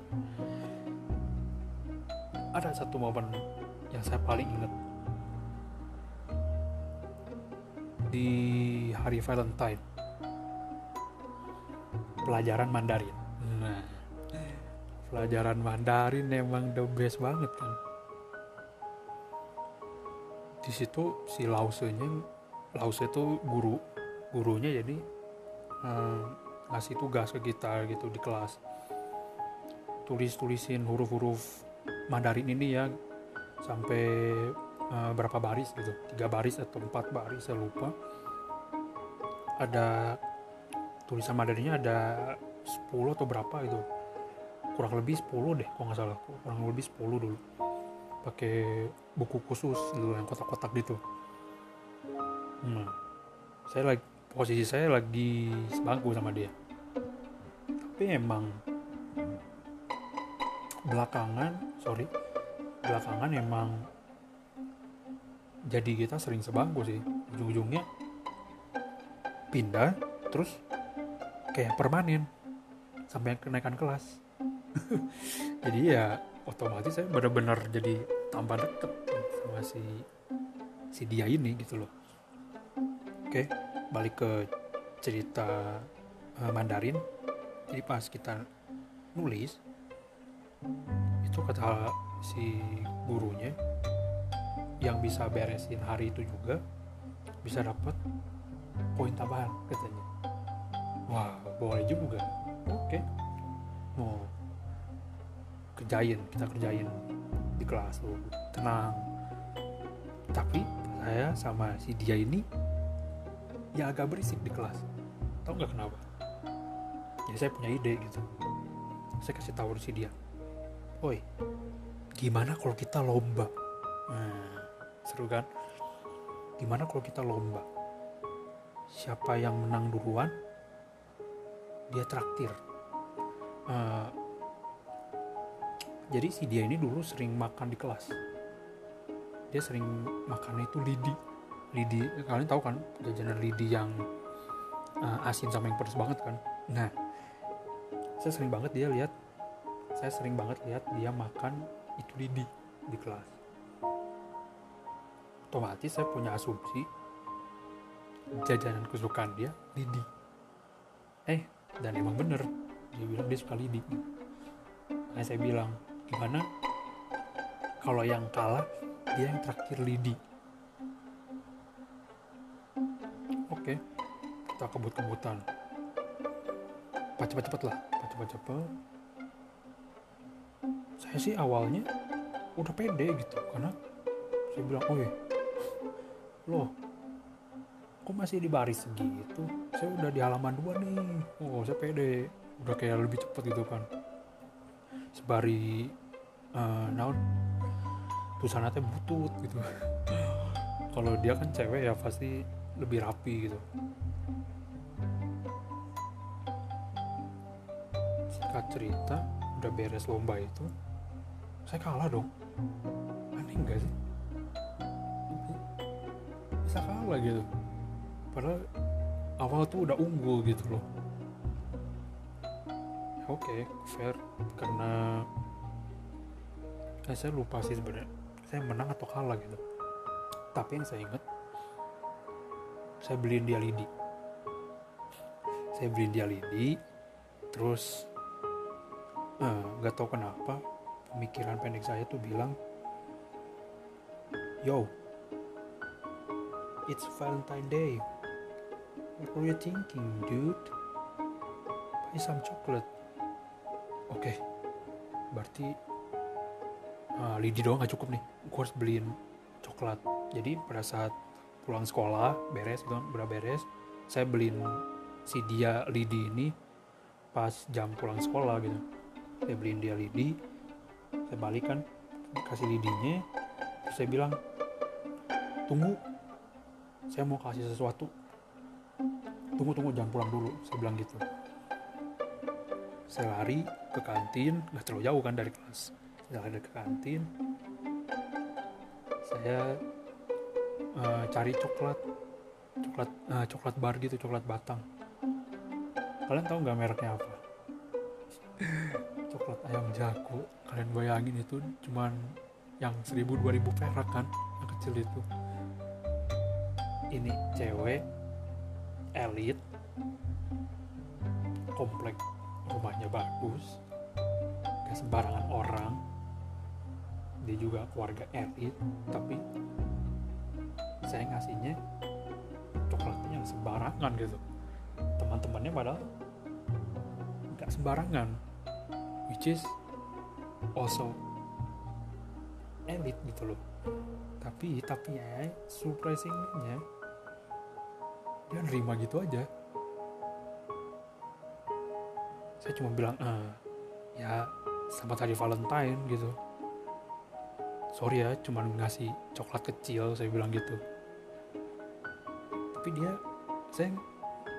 ada satu momen yang saya paling ingat. Di hari Valentine. Pelajaran Mandarin. Nah. Pelajaran Mandarin emang the best banget kan? Di situ si Lausenya Lause itu guru gurunya jadi hmm, ngasih tugas ke kita gitu di kelas. Tulis tulisin huruf-huruf Mandarin ini ya sampai uh, berapa baris gitu tiga baris atau empat baris saya lupa. Ada tulisan Mandarinnya ada 10 atau berapa itu. Kurang lebih 10 deh kalau nggak salah. Kurang lebih 10 dulu. Pakai buku khusus gitu yang kotak-kotak gitu. Hmm. saya lagi posisi saya lagi sebangku sama dia. Tapi emang belakangan sorry. Belakangan emang jadi kita sering sebangku sih. Ujung-ujungnya pindah terus kayak permanen sampai kenaikan kelas. Jadi ya otomatis saya benar-benar jadi tambah deket sama si si dia ini gitu loh. Oke balik ke cerita uh, Mandarin. Jadi pas kita nulis itu kata si gurunya yang bisa beresin hari itu juga bisa dapat poin tambahan katanya. Wah boleh juga. Oke. Okay. mau kerjain kita kerjain di kelas tuh tenang. Tapi saya sama si dia ini ya agak berisik di kelas. Tau nggak kenapa? Jadi saya punya ide gitu. Saya kasih tahu si dia oi gimana kalau kita lomba? Nah, seru kan? Gimana kalau kita lomba? Siapa yang menang duluan dia traktir. Uh, jadi si dia ini dulu sering makan di kelas. Dia sering makannya itu lidi. Lidi kalian tahu kan jajanan lidi yang uh, asin sama yang pedas banget kan? Nah saya sering banget dia lihat saya sering banget lihat dia makan itu lidi di kelas. Otomatis saya punya asumsi jajanan kesukaan dia lidi eh dan emang bener dia bilang dia suka lidi nah saya bilang gimana kalau yang kalah dia yang terakhir lidi oke kita kebut-kebutan. Cepet-cepet lah cepet-cepet saya sih awalnya udah pede gitu karena saya bilang oh loh kok masih di baris segitu? Saya udah di halaman dua nih. Oh saya pede udah kayak lebih cepat gitu kan. Sebari uh, naon tulisannya teh butut gitu. Kalau dia kan cewek ya pasti lebih rapi gitu. Singkat cerita udah beres lomba itu saya kalah dong. Aneh enggak sih? Bisa kalah gitu. Padahal awal tuh udah unggul gitu loh. Oke okay, fair. Karena eh, saya lupa sih sebenarnya. Saya menang atau kalah gitu. Tapi yang saya ingat saya beliin dia lidi. Saya beliin dia lidi terus eh, nggak uh, tahu kenapa pemikiran pendek saya tuh bilang yo it's Valentine Day. What were you thinking dude? Buy some chocolate. Oke okay. berarti uh, lidi doang gak cukup nih. Gue harus beliin coklat. Jadi pada saat pulang sekolah beres gitu kan beres saya beliin si dia lidi ini pas jam pulang sekolah gitu. Saya beliin dia lidi saya balikan kasih lidinya terus saya bilang tunggu saya mau kasih sesuatu. Tunggu tunggu jangan pulang dulu saya bilang gitu. Saya lari ke kantin nggak terlalu jauh kan dari kelas. Saya lari ke kantin. Saya uh, cari coklat coklat uh, coklat bar gitu coklat batang. Kalian tahu nggak mereknya apa? Coklat ayam jago kalian bayangin itu cuman yang seribu dua ribu perak kan yang kecil itu. Ini cewek elit komplek rumahnya bagus gak sembarangan orang. Dia juga keluarga elit tapi saya ngasihnya coklatnya sembarangan gitu. Teman-temannya padahal gak sembarangan which is also elit gitu loh. Tapi tapi ya surprisingnya dia nerima gitu aja. Saya cuma bilang ah, ya sama tadi Valentine gitu. Sorry ya cuma ngasih coklat kecil saya bilang gitu. Tapi dia saya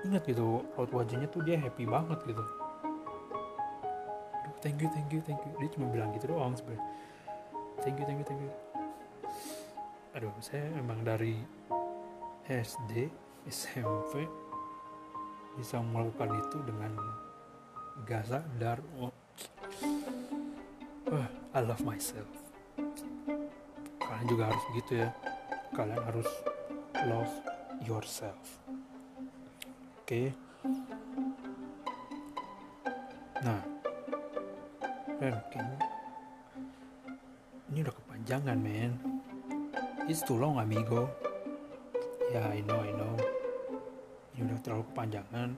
ingat gitu raut wajahnya tuh dia happy banget gitu thank you thank you thank you. Dia cuma bilang gitu doang sebenarnya. Thank you thank you thank you. Aduh saya emang dari SD SMP bisa melakukan itu dengan gak sadar oh, uh, I love myself. Kalian juga harus gitu ya. Kalian harus love yourself. Oke. Okay. nah men ini udah kepanjangan men. It's too long amigo. Ya yeah, I know I know. Ini udah terlalu kepanjangan.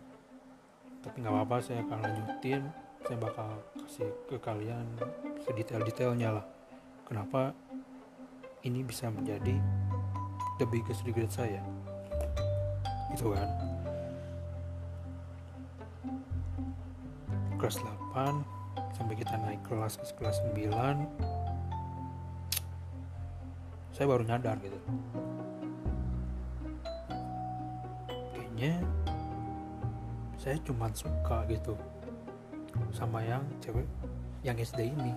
Tapi nggak apa-apa saya akan lanjutin. Saya bakal kasih ke kalian sedetail-detailnya lah. Kenapa ini bisa menjadi the biggest regret saya? Gitu kan? Kelas 8 sampai kita naik kelas ke kelas 9 saya baru nyadar gitu. Kayaknya saya cuma suka gitu sama yang cewek yang SD ini.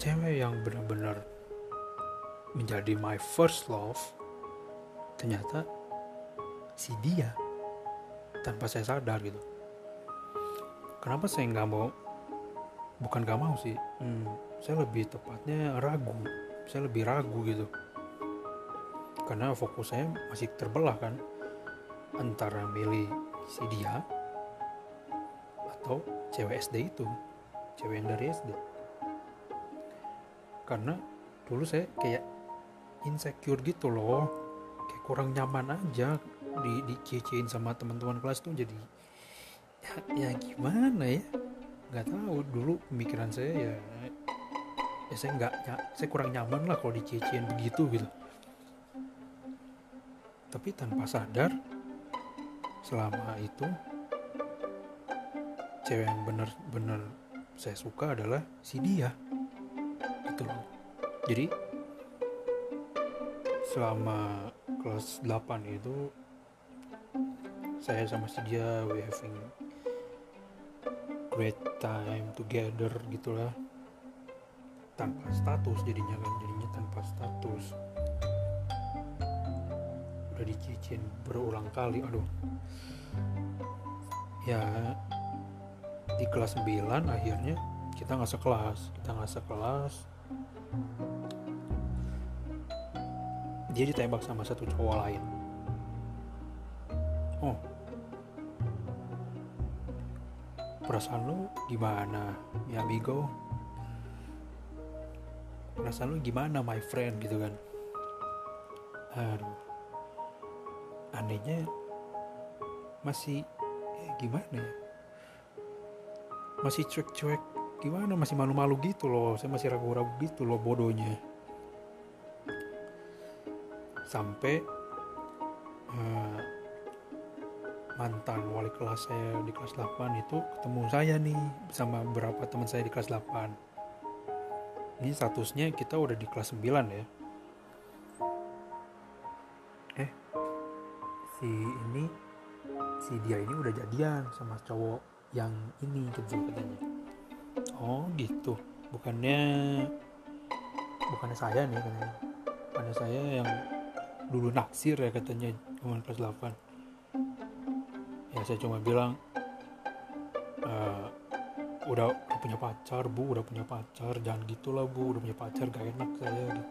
Cewek yang benar-benar menjadi my first love ternyata si dia tanpa saya sadar gitu. Kenapa saya nggak mau? Bukan gak mau sih. Hmm, saya lebih tepatnya ragu. Saya lebih ragu gitu. Karena fokus saya masih terbelah kan antara milih si dia atau cewek SD itu cewek yang dari SD karena dulu saya kayak insecure gitu loh. Kayak kurang nyaman aja di dicecein sama teman-teman kelas tuh jadi ya, ya gimana ya? Nggak tahu dulu pemikiran saya ya ya saya nggak saya kurang nyaman lah kalau dicicin begitu gitu. Tapi tanpa sadar selama itu cewek yang bener-bener saya suka adalah si dia. Loh. Jadi selama kelas 8 itu saya sama si dia we having great time together gitulah. Tanpa status jadinya kan jadinya tanpa status. Udah dicicin berulang kali aduh. Ya di kelas 9 akhirnya kita nggak sekelas kita nggak sekelas. Dia ditembak sama satu cowok lain perasaan lu gimana? Ya amigo perasaan lu gimana my friend? Gitu kan. Aduh anehnya masih eh, gimana ya? Masih cuek-cuek gimana? Masih malu-malu gitu loh. Saya masih ragu-ragu gitu loh bodohnya. Sampai uh, mantan wali kelas saya di kelas 8 itu ketemu saya nih sama beberapa teman saya di kelas 8 ini statusnya kita udah di kelas 9 ya. Eh si ini si dia ini udah jadian sama cowok yang ini gitu katanya. Oh gitu. Bukannya bukannya saya nih katanya. Bukannya saya yang dulu naksir ya katanya cuma kelas 8 ya saya cuma bilang e, udah, punya pacar bu udah punya pacar jangan gitulah bu udah punya pacar gak enak saya gitu.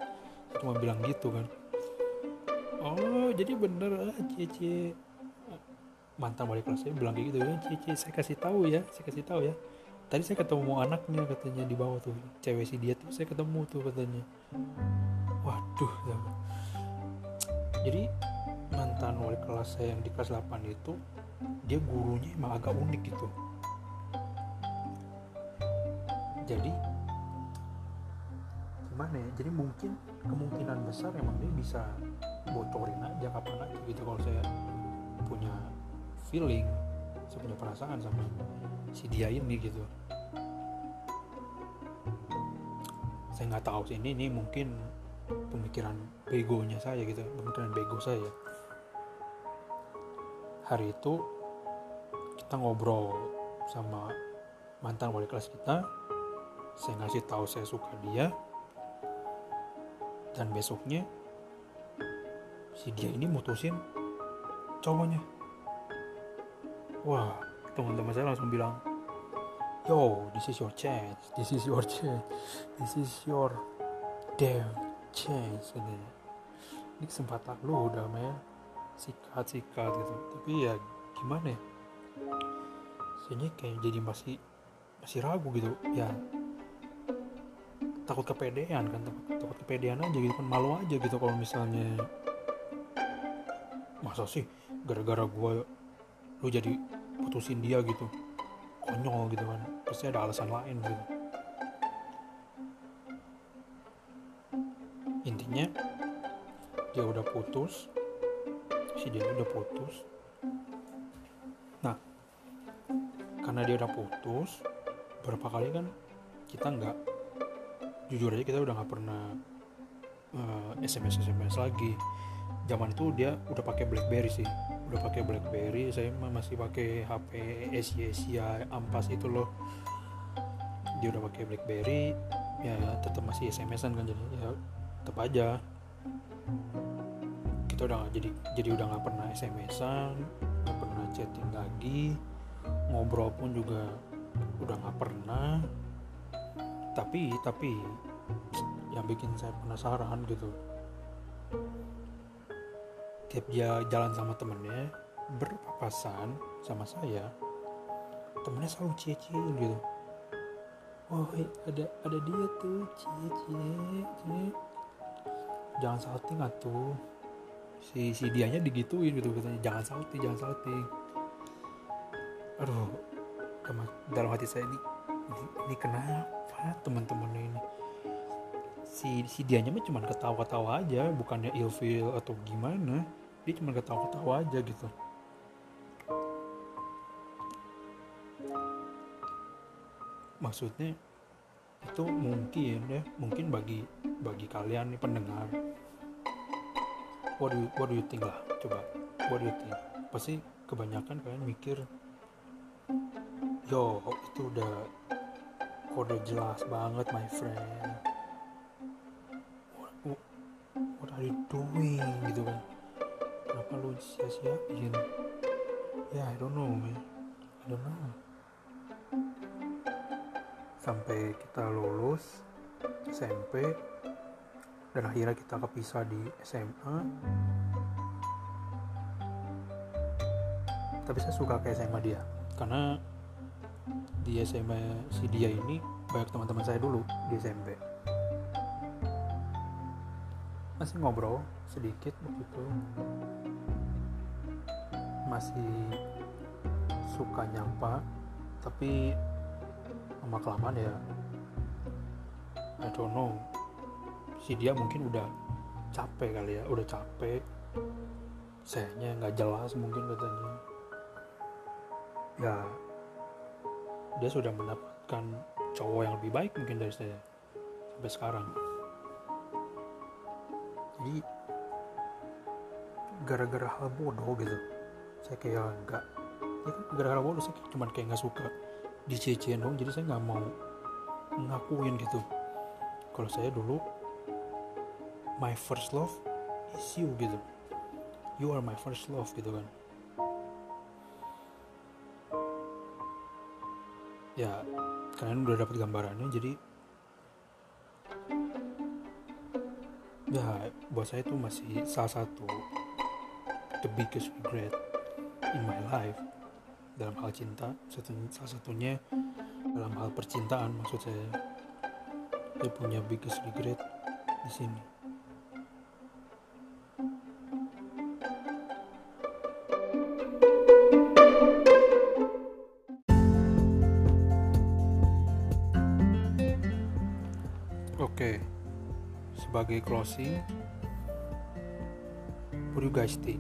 cuma bilang gitu kan. Oh jadi bener ah cie mantan wali kelas saya bilang kayak gitu ya cie saya kasih tahu ya saya kasih tahu ya. Tadi saya ketemu anaknya katanya di bawah tuh. Cewek si dia tuh saya ketemu tuh katanya. Waduh ya. jadi mantan wali kelas saya yang di kelas 8 itu dia gurunya emang agak unik gitu. Jadi gimana ya? Jadi mungkin kemungkinan besar emang dia bisa bocorin aja kapan aja gitu kalau saya punya feeling saya punya perasaan sama si dia ini gitu. Saya nggak tahu sih ini ini mungkin pemikiran begonya saya gitu pemikiran bego saya. Hari itu kita ngobrol sama mantan wali kelas kita saya ngasih tahu saya suka dia dan besoknya si dia ini mutusin cowoknya. Wah teman-teman saya langsung bilang yo this is your chance this is your chance this is your damn chance ini kesempatan lu udah men. Sikat-sikat gitu. Tapi ya gimana ya saya kayak jadi masih masih ragu gitu. Ya takut kepedean kan takut, takut kepedean aja gitu kan malu aja gitu kalau misalnya masa sih gara-gara gue lu jadi putusin dia gitu konyol gitu kan pasti ada alasan lain gitu. Intinya dia udah putus si dia udah putus karena dia udah putus berapa kali kan kita nggak jujur aja kita udah nggak pernah uh, eh, sms sms lagi. Zaman itu dia udah pakai BlackBerry sih udah pakai BlackBerry saya masih pakai HP Asia ampas itu loh. Dia udah pakai BlackBerry ya tetap masih SMS-an kan jadi ya tetap aja. Kita udah jadi jadi udah nggak pernah SMS-an nggak pernah chatting lagi ngobrol pun juga udah nggak pernah. Tapi tapi yang bikin saya penasaran gitu tiap dia jalan sama temennya berpapasan sama saya temennya selalu cie-cie gitu. Oh ada ada dia tuh cie cie cie jangan salting atuh. Si si dianya digituin gitu katanya jangan salting jangan salting aduh dalam hati saya ini ini, kenapa banget teman-temannya ini? Si si dianya mah cuma ketawa-ketawa aja bukannya ilfil atau gimana? Dia cuma ketawa-ketawa aja gitu. Maksudnya itu mungkin ya mungkin bagi bagi kalian nih pendengar. What do you, what do you think lah? Coba what do you think? Pasti kebanyakan kalian mikir yo itu udah kode jelas banget my friend. What, what, are you doing? Gitu kan. Kenapa lu sia-siain? Ya yeah, I don't know man. I don't know. Sampai kita lulus SMP dan akhirnya kita kepisah di SMA tapi saya suka ke SMA dia karena di SMA si dia ini banyak teman-teman saya dulu di SMP masih ngobrol sedikit begitu. Masih suka nyapa tapi lama kelamaan ya I don't know. Si dia mungkin udah capek kali ya udah capek. Sayanya nggak jelas mungkin katanya ya. Dia sudah mendapatkan cowok yang lebih baik mungkin dari saya sampai sekarang. Jadi gara-gara hal bodoh gitu saya kayak nggak ya kan gara-gara bodoh saya cuma kayak nggak suka dicecein dong jadi saya nggak mau ngakuin gitu. Kalau saya dulu my first love is you gitu. You are my first love gitu kan ya kalian udah dapat gambarannya jadi ya buat saya itu masih salah satu the biggest regret in my life dalam hal cinta salah satunya dalam hal percintaan maksud saya. Saya punya biggest regret di sini sebagai closing, think?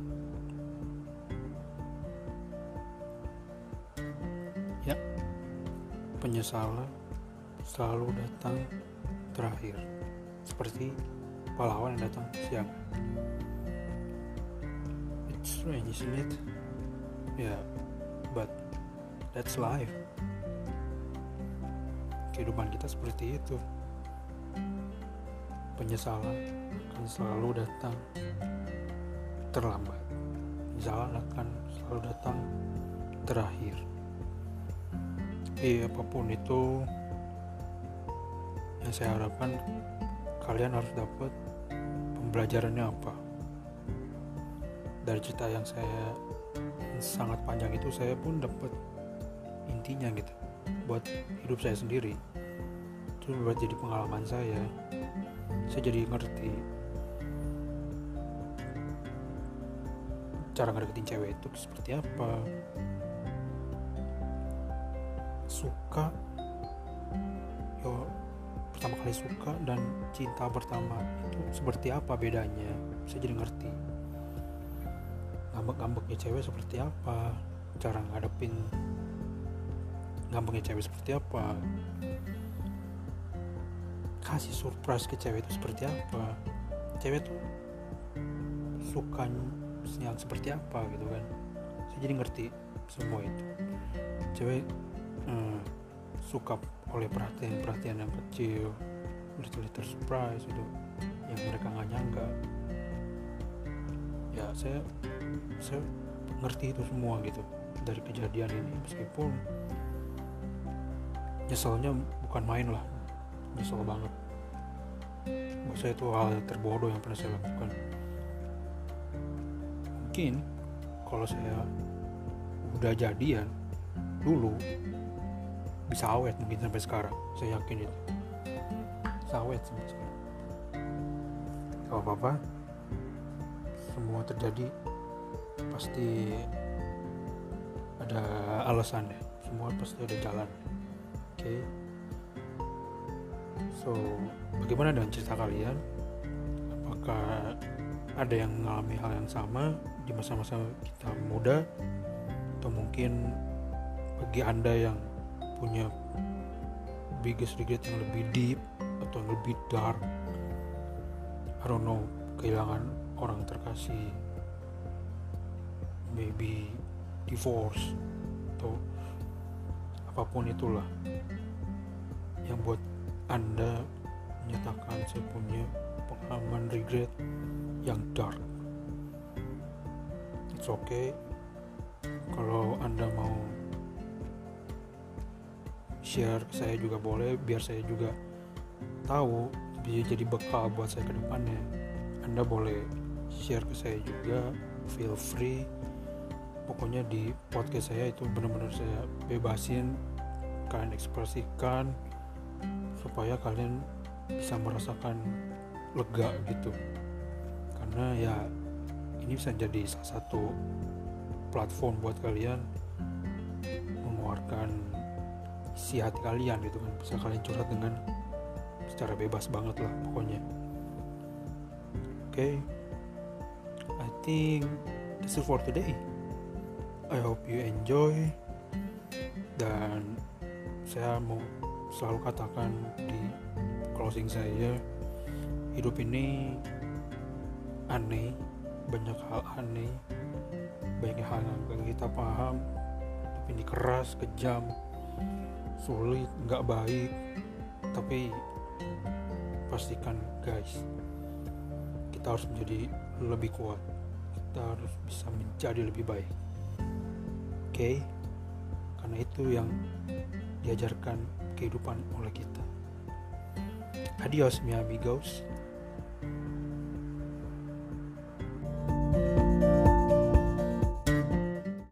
Ya, penyesalan selalu datang terakhir, seperti pahlawan yang datang siang. It's strange, isn't it? Yeah, but that's life. Kehidupan kita seperti itu penyesalan akan selalu datang terlambat. Penyesalan akan selalu datang terakhir. Eh, apa pun itu yang saya harapkan kalian harus dapat pembelajarannya apa. Dari cerita yang saya sangat panjang itu saya pun dapat intinya gitu buat hidup saya sendiri itu buat jadi pengalaman saya saya jadi ngerti cara ngedeketin cewek itu seperti apa. Suka. Yo pertama kali suka dan cinta pertama itu seperti apa bedanya? Saya jadi ngerti. Ngambek-ngambeknya cewek seperti apa? Cara ngadepin ngambeknya cewek seperti apa kasih surprise ke cewek itu seperti apa? Cewek tuh suka yang seperti apa gitu kan? Saya jadi ngerti semua itu. Cewek hmm, suka oleh perhatian-perhatian yang kecil little little surprise itu yang mereka nggak nyangka. Ya saya saya ngerti itu semua gitu dari kejadian ini. Meskipun nyeselnya bukan main lah nyesel banget saya itu hal terbodoh yang pernah saya lakukan. Mungkin. Kalau saya udah jadian dulu bisa awet mungkin sampai sekarang saya yakin itu. Bisa awet sampai sekarang. Kalau apa-apa. Semua terjadi pasti ada alasannya. Semua pasti ada jalan oke? okay? So bagaimana dengan cerita kalian? Apakah ada yang mengalami hal yang sama di masa-masa kita muda? Atau mungkin bagi anda yang punya biggest regret yang lebih deep atau lebih dark? I don't know kehilangan orang terkasih. Maybe divorce. Atau apa pun itulah yang buat anda menyatakan saya punya pengalaman regret yang dark. It's okay. Kalau anda mau share ke saya juga boleh biar saya juga tahu bisa jadi bekal buat saya ke depannya. Anda boleh share ke saya juga feel free. Pokoknya di podcast saya itu benar-benar saya bebasin kalian ekspresikan supaya kalian bisa merasakan lega gitu. Karena ya ini bisa jadi salah satu platform buat kalian mengeluarkan isi hati kalian gitu kan. Bisa kalian curhat dengan secara bebas banget lah pokoknya. Oke. Okay. I think that's it for today. I hope you enjoy. Dan saya mau selalu katakan di closing saya hidup ini aneh banyak hal aneh banyak hal yang gak kita paham hidup ini keras kejam sulit nggak baik tapi pastikan guys kita harus menjadi lebih kuat kita harus bisa menjadi lebih baik okay? karena itu yang diajarkan kehidupan oleh kita. Adios mi amigos